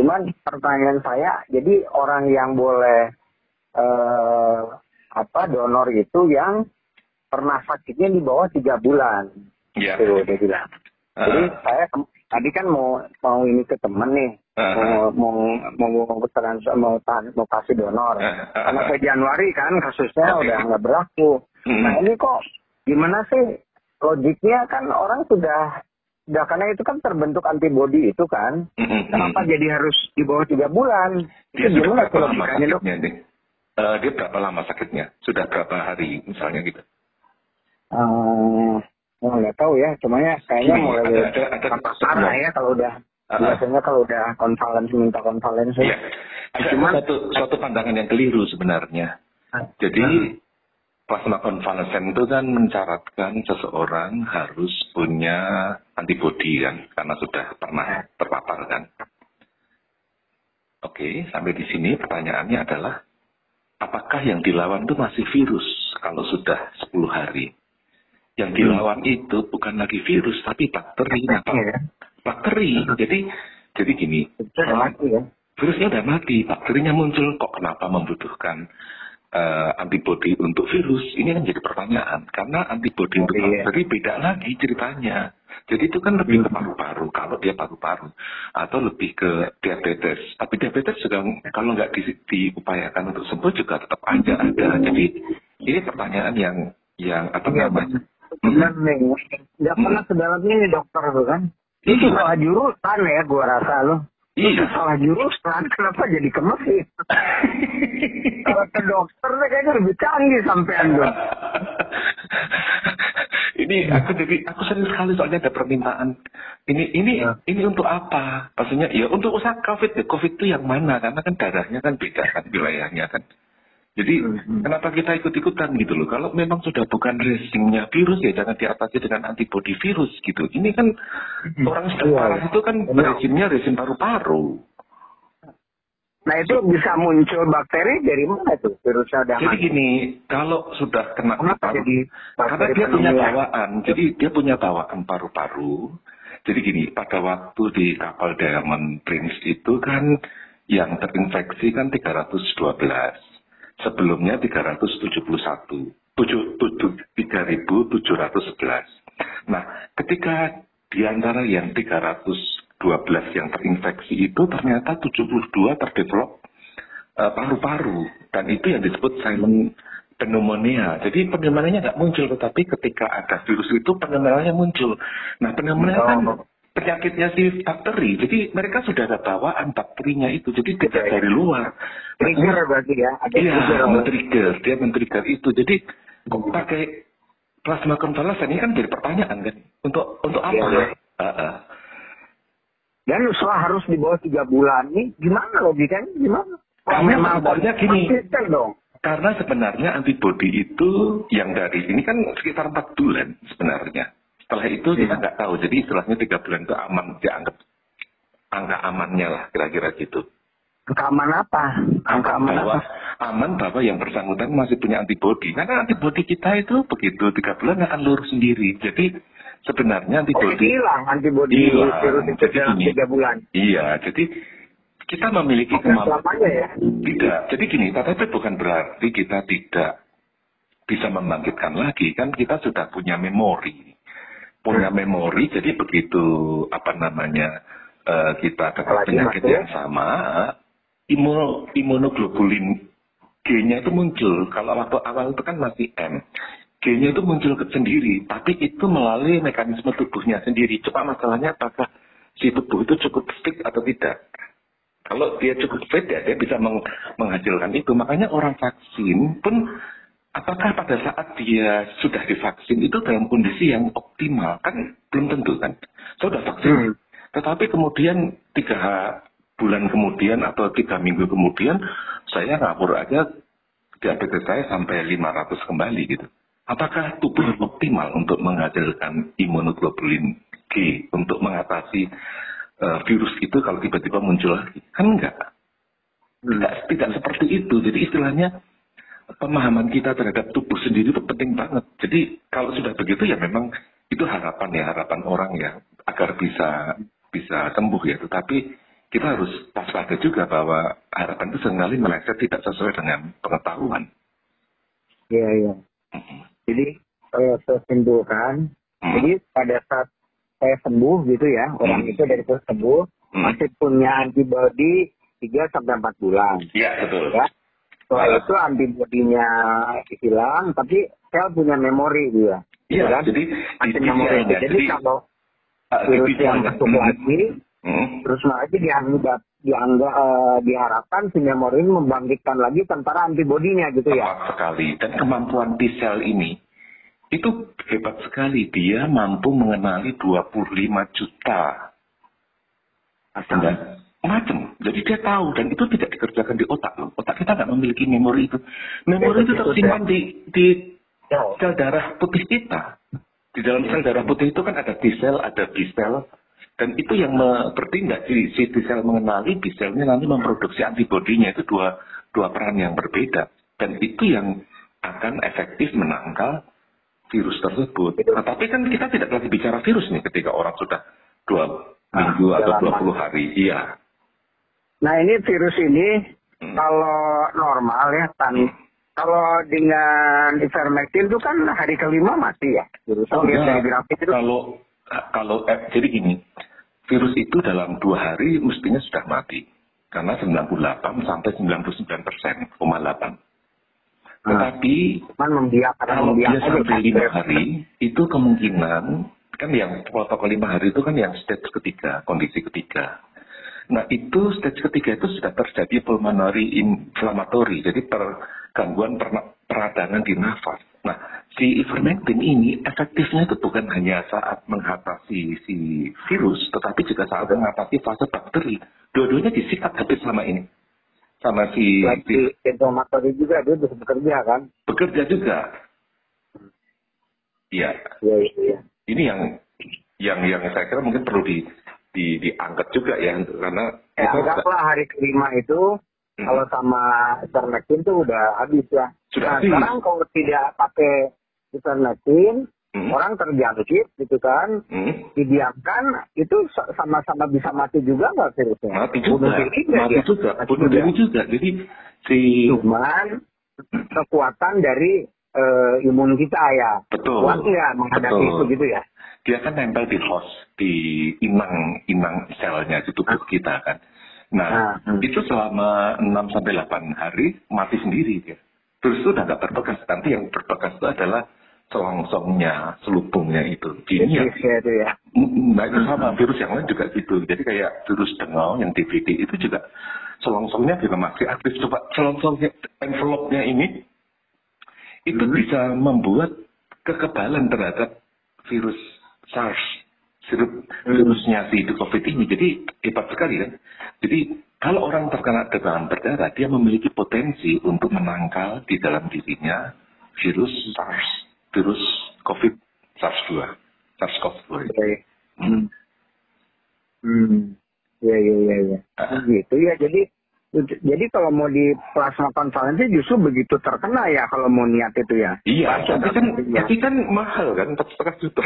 Cuman pertanyaan saya, jadi orang yang boleh eh, apa donor itu yang pernah sakitnya di bawah tiga bulan. Iya. Tuh, dia bilang. Ah. Jadi saya kem- tadi kan mau mau ini ke temen nih, Ah. mau mau mau mau trans- mau, mau kasih donor. Ah, ah, Karena ah. ke Januari kan kasusnya Oke. udah nggak berlaku. Hmm. Nah ini kok gimana sih logiknya kan orang sudah sudah karena itu kan terbentuk antibodi itu kan. Mm-mm. Kenapa jadi harus di bawah tiga bulan? Dia Itu sudah berapa lama logikanya dok? sakitnya nih? Eh, dia berapa lama sakitnya? Sudah berapa hari misalnya gitu? Eh, oh, nggak tahu ya, cumanya kayaknya Gini, mulai ada- ada- ada parah ya kalau udah Ah, ah. biasanya kalau udah konvalensi minta konvalensi. Iya. Ada Cuman- satu, suatu pandangan yang keliru sebenarnya. Ah. Jadi plasma konvalesen itu kan mencaratkan seseorang harus punya antibodi kan, karena sudah pernah terpapar kan. Oke, sampai di sini pertanyaannya adalah, apakah yang dilawan itu masih virus kalau sudah 10 hari? Yang dilawan itu bukan lagi virus, tapi bakteri. Nah, Iya. bakteri. Jadi, jadi gini, ya. virusnya udah mati, bakterinya muncul kok kenapa membutuhkan eh, antibodi untuk virus? Ini kan jadi pertanyaan karena antibodi untuk Iya. bakteri beda lagi ceritanya. Jadi itu kan lebih ke paru-paru kalau dia paru-paru atau lebih ke diabetes. Tapi diabetes juga kalau nggak di- diupayakan untuk sembuh juga tetap aja ada. Jadi ini pertanyaan yang yang apa Iya, namanya? Benar nih, nggak pernah sedalam ini dokter tuh kan. Itu Iya. salah jurusan ya gua rasa lo. Iya. Salah jurusan, kenapa jadi ke mesin? Kalau ke dokter tuh kayaknya lebih canggih sampean dong. ini aku jadi aku sering sekali soalnya ada permintaan ini ini Ya. ini untuk apa maksudnya ya untuk usaha covid ya covid itu yang mana karena kan darahnya kan beda kan wilayahnya kan jadi Hmm. kenapa kita ikut ikutan gitu loh kalau memang sudah bukan rezimnya virus ya jangan diatasi dengan antibodi virus gitu ini kan orang sudah Iya, parah iya. itu kan rezimnya rezim paru-paru Nah itu bisa muncul bakteri dari mana tuh virusnya udah Jadi mati? gini, kalau sudah kena paru, jadi karena dia punya bawaan, jadi dia punya bawaan paru-paru. Jadi gini, pada waktu di kapal Diamond Prince itu kan yang terinfeksi kan 312. Sebelumnya 371. tujuh- tujuh- 3.711. Nah, ketika di antara yang 312 yang terinfeksi itu ternyata 72 terdevelop eh, paru-paru dan itu yang disebut silent pneumonia. Jadi pneumonia nggak muncul, tetapi ketika ada virus itu pneumonia muncul. Nah pneumonia kan Oh. Penyakitnya si bakteri, jadi mereka sudah ada bawaan bakterinya itu, jadi tidak Iya, iya. dari luar. Trigger berarti ya, ada Iya, trigger. men-trigger, dia men-trigger itu. Jadi kok pakai plasma konvalesen ini kan jadi pertanyaan kan, untuk untuk apa? Iya, iya. Ah, ah. Dan setelah harus di bawah tiga bulan nih, gimana logikanya? Gimana? Karena memang sebenarnya gini. dong. Karena sebenarnya antibodi itu yang dari ini kan sekitar 4 bulan sebenarnya. Setelah itu kita Hmm. nggak tahu. Jadi istilahnya tiga bulan itu aman dianggap angka amannya lah kira-kira gitu. Angka aman apa? Angka aman bahwa apa? aman bahwa yang bersangkutan masih punya antibodi. Karena antibodi kita itu begitu tiga bulan akan lurus sendiri. Jadi sebenarnya Oh, antibodi hilang antibodi Hilang. virus itu Jadi dalam tiga bulan. Iya, jadi kita memiliki kemampuan. ya. Tidak. Jadi gini, tetapi bukan berarti kita tidak bisa membangkitkan lagi. Kan kita sudah punya memori. Punya memori, jadi begitu apa namanya eh, kita kena penyakit yang sama, imun, imunoglobulin G-nya itu muncul. Kalau waktu awal itu kan masih M. G-nya itu muncul ke sendiri, tapi itu melalui mekanisme tubuhnya sendiri. Cuma masalahnya apakah si tubuh itu cukup fit atau tidak. Kalau dia cukup fit ya dia bisa meng- menghasilkan itu. Makanya orang vaksin pun apakah pada saat dia sudah divaksin itu dalam kondisi yang optimal kan belum tentu kan. Saya sudah vaksin, Hmm. tetapi kemudian tiga bulan kemudian atau tiga minggu kemudian saya ngapur aja diabetes saya sampai 500 kembali gitu. Apakah tubuh optimal untuk menghasilkan imunoglobulin G untuk mengatasi eh, virus itu kalau tiba-tiba muncul lagi? Kan enggak. Tidak, tidak seperti itu. Jadi istilahnya pemahaman kita terhadap tubuh sendiri itu penting banget. Jadi kalau sudah begitu ya memang itu harapan ya harapan orang ya agar bisa bisa sembuh ya. Tetapi kita harus waspada juga bahwa harapan itu sering kali meleset tidak sesuai dengan pengetahuan. Iya, iya. Jadi kalau saya simpulkan, Mm. jadi pada saat saya sembuh gitu ya, orang Hmm. itu dari saya sembuh Hmm. masih punya antibody 3 sampai 4 bulan. Iya betul. Ya. Setelah Ah. itu antibodinya hilang, tapi sel punya memori dia. Iya, kan? jadi di memori. T-cellnya, Jadi, jadi, kalau di virus yang masuk Mm. lagi, Mm. terus lagi dianggap dianggap eh, diharapkan si memori ini membangkitkan lagi tentara antibodinya gitu ya. Tepat sekali. Dan kemampuan T-cell ini itu hebat sekali. Dia mampu mengenali 25 juta benda macam. Jadi dia tahu dan itu tidak dikerjakan di otak loh. Otak kita nggak memiliki memori itu. Memori itu tersimpan di di Ya. sel darah putih kita. Di dalam sel darah putih itu kan ada T-cell, ada B-cell, dan itu yang bertindak. Si, si T-cell mengenali, B-cellnya nanti memproduksi antibodinya. Itu dua, dua peran yang berbeda. Dan itu yang akan efektif menangkal virus tersebut. Nah, tapi kan kita tidak lagi bicara virus nih ketika orang sudah dua Ah, minggu atau udah lama. 20 hari. Iya. Nah ini virus ini Hmm. kalau normal ya tan Hmm. kalau dengan ivermectin itu kan hari kelima mati ya virus. Oh, grafik itu Kalau kalau eh, jadi gini, virus itu dalam dua hari mestinya sudah mati karena 98 sampai 99 persen, 8. Ah. Tetapi cuman membiak kalau dia sampai kan. lima hari, itu kemungkinan kan yang protokol lima hari itu kan yang stage ketiga, kondisi ketiga. Nah itu stage ketiga itu sudah terjadi pulmonary inflammatory, jadi per, gangguan perna- peradangan di nafas. Nah si ivermectin ini efektifnya itu bukan hanya saat mengatasi si virus, tetapi juga saat mengatasi fase bakteri. Dua-duanya disikat habis sama ini, sama si, si lagi inflammatori juga dia bisa bekerja kan. bekerja juga. Iya, Iya iya. iya. ini yang yang yang saya kira mungkin perlu di, di diangkat juga ya karena Ya, itu anggaplah hari kelima itu Hmm. kalau sama ivermectin itu udah habis ya. Sudah nah, habis. sekarang kalau tidak pakai ivermectin, Hmm. orang terjangkit gitu kan, hmm, didiamkan itu sa- sama-sama bisa mati juga nggak virusnya? mati juga, Bunuh diri mati dia? juga, Mati bunuh juga. diri juga. Jadi si Cuman kekuatan dari eh, imun kita ya. betul, Kuat nggak menghadapi betul. itu gitu ya? Dia kan nempel di host di inang inang selnya di tubuh kita kan. Nah, Ah, hmm. itu selama 6 sampai 8 hari mati sendiri dia. Terus itu udah nggak berbekas. Nanti yang berbekas itu adalah selongsongnya, selubungnya itu. Ini yang Virusnya itu ya. Nah itu sama virus yang lain juga gitu. Jadi kayak virus dengau yang DVD itu juga selongsongnya juga masih aktif. Coba selongsongnya envelope-nya ini itu Hmm. bisa membuat kekebalan terhadap virus SARS, virus virusnya si COVID ini. Jadi hebat sekali kan. Jadi kalau orang terkena demam berdarah, dia memiliki potensi untuk menangkal di dalam dirinya virus SARS, virus COVID SARS-2, SARS-CoV-2. Oke. Hmm. Hmm. Iya iya iya. Ya. Ah. Gitu ya. Jadi jadi kalau mau di plasma konvalensi justru begitu terkena ya kalau mau niat itu ya. Iya, tapi kan, ya. tapi kan mahal kan, empat setengah juta.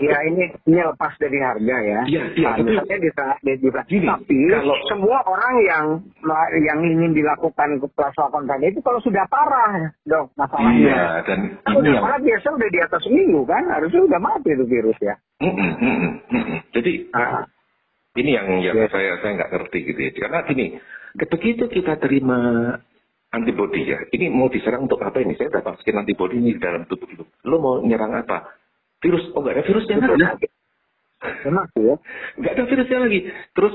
Ya ini ini lepas dari harga ya. Iya, iya, Nah, tapi- di, di, di, Gini, tapi kalau- semua orang yang yang ingin dilakukan ke plasma konvalensi itu kalau sudah parah dok masalahnya. iya, dan Kalau ini yang, parah biasa udah di atas seminggu kan harusnya udah mati itu virus ya. Mm, mm, mm, mm, mm. jadi Ah, ini yang yang saya saya nggak ngerti gitu ya. Karena gini, begitu kita terima antibody ya, ini mau diserang untuk apa ini? Saya udah masukin antibody ini di dalam tubuh lu. Lu mau nyerang apa? Virus? Oh nggak ada virusnya nggak ada. mati. Ya, ya. Nggak ada virusnya lagi. Terus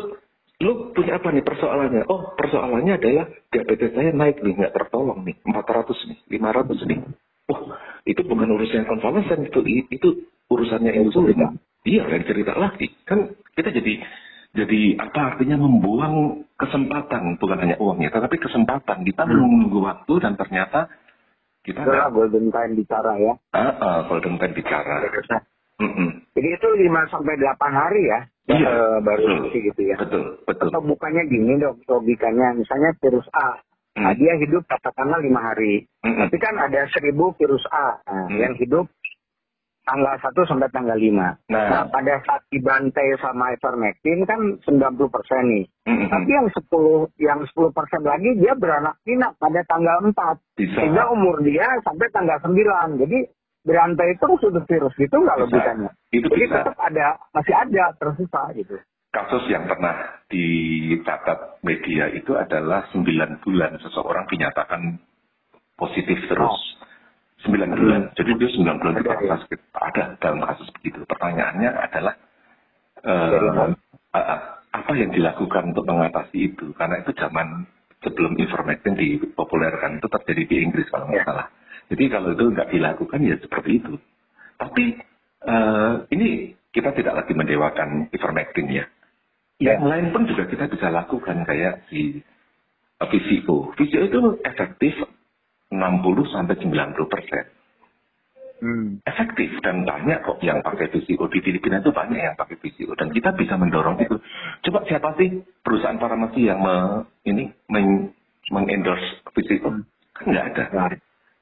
lu punya apa nih persoalannya? Oh persoalannya adalah diabetes saya naik nih, nggak tertolong nih, 400 nih, 500 nih. Oh itu bukan urusan konvalesen itu itu urusannya insulin. Iya lain cerita lagi. Kan kita jadi jadi apa artinya membuang kesempatan bukan hanya uangnya, tetapi kesempatan kita menunggu waktu dan ternyata kita Itulah nggak golden time bicara ya. ah, ah, golden time bicara. Jadi itu 5 sampai 8 hari ya. Iya, eh, baru betul. gitu ya. Betul, betul. Atau bukannya gini dok logikanya misalnya virus A. Nah, Hmm. dia hidup katakanlah lima hari. Mm-mm. Tapi kan ada seribu virus A nah, Hmm. yang hidup tanggal 1 sampai tanggal 5. Nah, Nah, pada saat dibantai sama ivermectin kan 90 persen nih. mm-mm. Tapi yang 10 yang 10 persen lagi dia beranak pinak pada tanggal 4. bisa. Sehingga umur dia sampai tanggal 9. Jadi berantai terus itu virus gitu nggak logikanya. Itu Jadi bisa. tetap ada masih ada tersisa gitu. Kasus yang pernah dicatat media itu adalah 9 bulan seseorang dinyatakan positif terus. 9 bulan. Jadi dia 9 bulan pernah ya. sakit. Ada dalam kasus begitu. Pertanyaannya adalah eh, eh, apa yang dilakukan untuk mengatasi itu? Karena itu zaman sebelum ivermectin dipopulerkan itu terjadi di Inggris kalau nggak Ya. salah. Jadi kalau itu nggak dilakukan ya seperti itu. Tapi eh, ini kita tidak lagi mendewakan ivermectin ya. Ya. Yang lain pun juga kita bisa lakukan kayak si eh, VCO. VCO itu efektif 60 sampai 90 persen. Hmm. Efektif dan banyak kok yang pakai VCO di Filipina itu banyak yang pakai VCO dan kita bisa mendorong itu. Coba siapa sih perusahaan farmasi yang me, ini meng, mengendorse VCO? Kan nggak ada. Nah,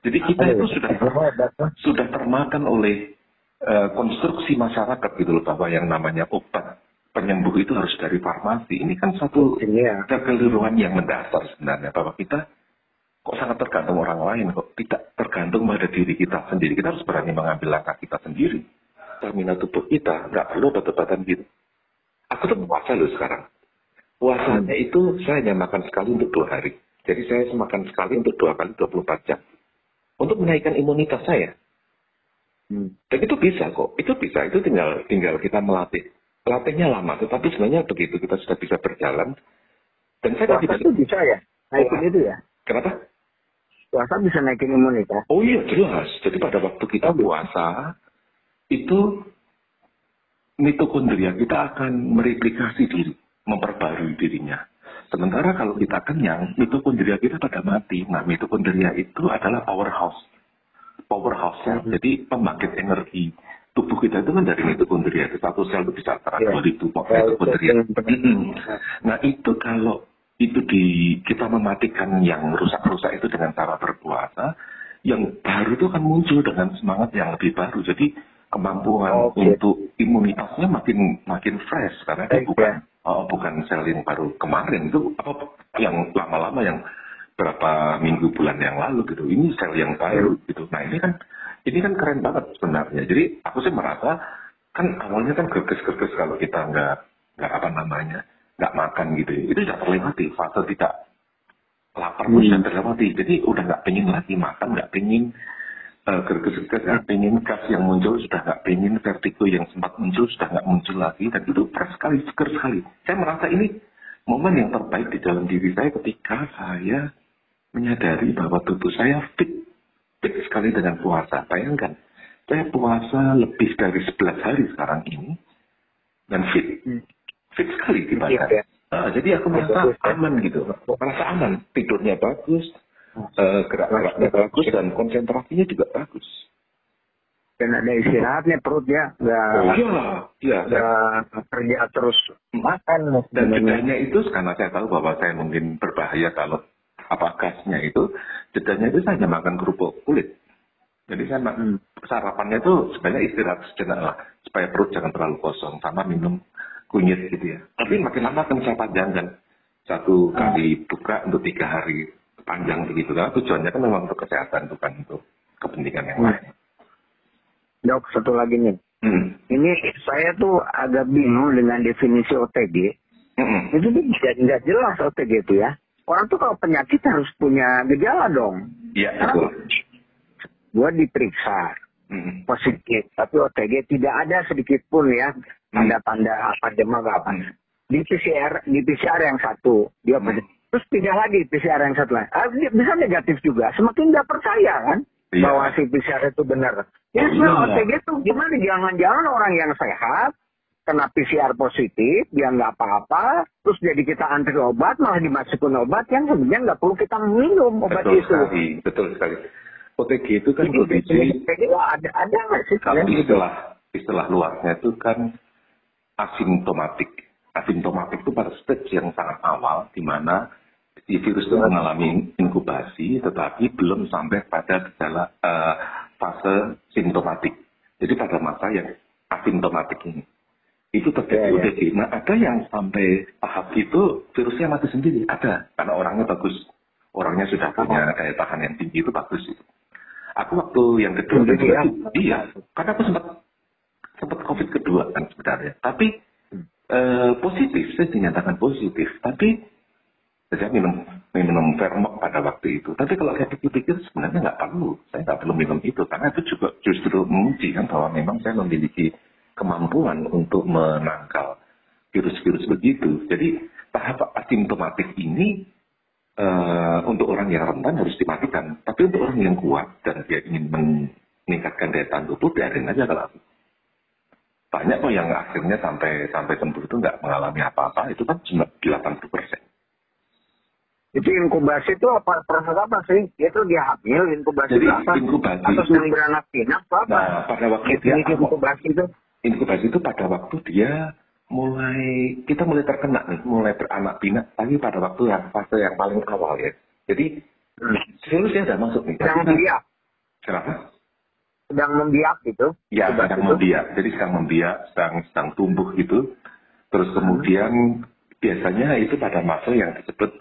Jadi kita itu ya? sudah kan? sudah termakan oleh eh, konstruksi masyarakat gitu loh bahwa yang namanya obat penyembuh itu harus dari farmasi. Ini kan satu ya. kekeliruan yang mendasar sebenarnya bahwa kita kok sangat tergantung orang lain kok tidak tergantung pada diri kita sendiri. Kita harus berani mengambil langkah kita sendiri. Stamina tubuh kita nggak perlu obat-obatan gitu. Aku tuh puasa loh sekarang. Puasanya itu saya hanya makan sekali untuk dua hari. Jadi saya makan sekali untuk dua kali 24 jam. Untuk menaikkan imunitas saya. Hmm. Dan itu bisa kok, itu bisa, itu tinggal tinggal kita melatih. Latihnya lama, tetapi sebenarnya begitu kita sudah bisa berjalan. Dan saya tadi Puasa itu bisa ya? Naikin itu ya? kenapa? Puasa bisa naikin imunitas. Oh iya jelas. Jadi pada waktu kita puasa itu mitokondria kita akan mereplikasi diri, memperbarui dirinya. Sementara kalau kita kenyang, mitokondria kita pada mati. Nah, mitokondria itu adalah powerhouse. Powerhouse ya. Mhm. Jadi pembangkit energi tubuh kita itu kan dari mitokondria. Satu sel itu bisa antara Iya. 2000 Ya, itu mitokondria. Nah itu kalau itu di kita mematikan yang rusak-rusak itu dengan cara berpuasa, yang baru itu akan muncul dengan semangat yang lebih baru. Jadi kemampuan Oke. untuk imunitasnya makin makin fresh karena dia Baik, bukan ya. oh, bukan sel yang baru kemarin itu apa yang lama-lama yang berapa minggu bulan yang lalu gitu. Ini sel yang baru gitu. Nah ini kan ini kan keren banget sebenarnya. Jadi aku sih merasa kan awalnya kan gerges-gerges kalau kita nggak nggak apa namanya nggak makan gitu. Itu sudah terlewati fase tidak lapar pun Hmm. sudah terlewati. Jadi udah nggak pengen lagi makan, nggak pengen eh, gerges-gerges, nggak pengen gas yang muncul sudah nggak pengen vertigo yang sempat muncul sudah nggak muncul lagi dan itu fresh sekali, seger sekali. Saya merasa ini momen yang terbaik di dalam diri saya ketika saya menyadari bahwa tubuh saya fit fit sekali dengan puasa. Bayangkan, saya puasa lebih dari 11 hari sekarang ini dan fit. Hmm. Fit sekali di. Iya, ya. Ah, jadi aku merasa Bagus, ya. aman gitu. Merasa aman. Tidurnya bagus, eh, gerak-geraknya bagus, dan konsentrasinya juga bagus. Dan ada istirahatnya perut ya. Nggak, Oh iya, iya. Kerja terus makan. dan jedanya itu karena saya tahu bahwa saya mungkin berbahaya kalau apa gasnya itu, jedanya itu saya hanya makan kerupuk kulit. Jadi saya Hmm. sarapannya itu sebenarnya istirahat sejenak lah, supaya perut jangan terlalu kosong, sama minum kunyit gitu ya. Tapi makin lama akan saya panjangkan. Satu kali buka untuk tiga hari panjang begitu. Karena tujuannya kan memang untuk kesehatan, bukan untuk kepentingan yang Hmm. lain. Dok, satu lagi nih. Hmm. Ini saya tuh agak bingung dengan definisi OTG. Hmm. Itu tuh nggak jelas OTG itu ya. Orang tuh kalau penyakit harus punya gejala dong. Iya, betul. Gua diperiksa Hmm. positif, tapi OTG tidak ada sedikit pun ya tanda-tanda apa demam apa. Di PCR di PCR yang satu dia Hmm. positif. terus tidak lagi PCR yang satu lain. Ah, bisa negatif juga. Semakin nggak percaya kan Iya. bahwa si PCR itu benar. Ya Oh, sebenarnya. OTG itu gimana? Jangan-jangan orang yang sehat kena PCR positif, dia nggak apa-apa, terus jadi kita antri obat, malah dimasukin obat yang sebenarnya nggak perlu kita minum obat Betul itu. sekali, betul sekali. OTG itu kan OTG ada ada nggak sih kalau kalian gitu? istilah istilah luasnya itu kan asimptomatik. Asimptomatik itu pada stage yang sangat awal di mana si virus itu mengalami inkubasi tetapi belum sampai pada gejala eh, fase simptomatik. Jadi pada masa yang asimptomatik ini. Itu terjadi Ya, ya. ODP. Nah ada yang sampai tahap itu virusnya mati sendiri. Ada. Karena orangnya bagus. Orangnya sudah punya daya tahan yang tinggi itu bagus. Aku waktu yang kedua juga, ya? iya. Karena aku sempat sempat COVID kedua kan sebenarnya. Tapi eh, positif, saya dinyatakan positif. Tapi saya minum minum Vermox pada waktu itu. Tapi kalau saya pikir-pikir sebenarnya nggak perlu. Saya nggak perlu minum itu karena itu juga justru menguji kan bahwa memang saya memiliki kemampuan untuk menangkal virus-virus begitu. Jadi tahap asimptomatik ini eh, untuk orang yang rentan harus dimatikan. Tapi untuk orang yang kuat dan dia ingin meningkatkan daya tahan tubuh, biarin aja kalau. Banyak kok yang akhirnya sampai sampai sembuh itu nggak mengalami apa-apa, itu kan cuma 80 persen. Itu inkubasi itu apa proses apa sih? Itu dia hamil inkubasi Jadi apa? inkubasi Atau itu- beranak pinak apa? Nah, pada waktu dia inkubasi itu inkubasi itu pada waktu dia mulai kita mulai terkena nih, mulai beranak pinak, tapi pada waktu yang fase yang paling awal ya. Jadi hmm, virusnya udah masuk nih. sedang membiak, Kenapa? sedang membiak gitu. Ya, sedang itu. membiak. Jadi sedang membiak, sedang sedang tumbuh gitu. Terus kemudian biasanya itu pada masa yang disebut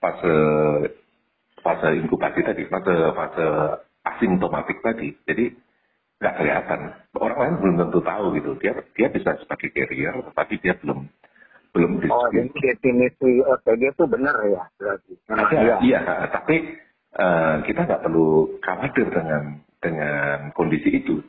fase fase inkubasi tadi, fase fase asimptomatik tadi. Jadi nggak kelihatan. Orang lain belum tentu tahu gitu. Dia dia bisa sebagai carrier, tetapi dia belum belum Oh, dispute. jadi definisi OTG itu benar ya berarti. Memang Ada, iya. iya, tapi eh, kita nggak perlu khawatir dengan dengan kondisi itu.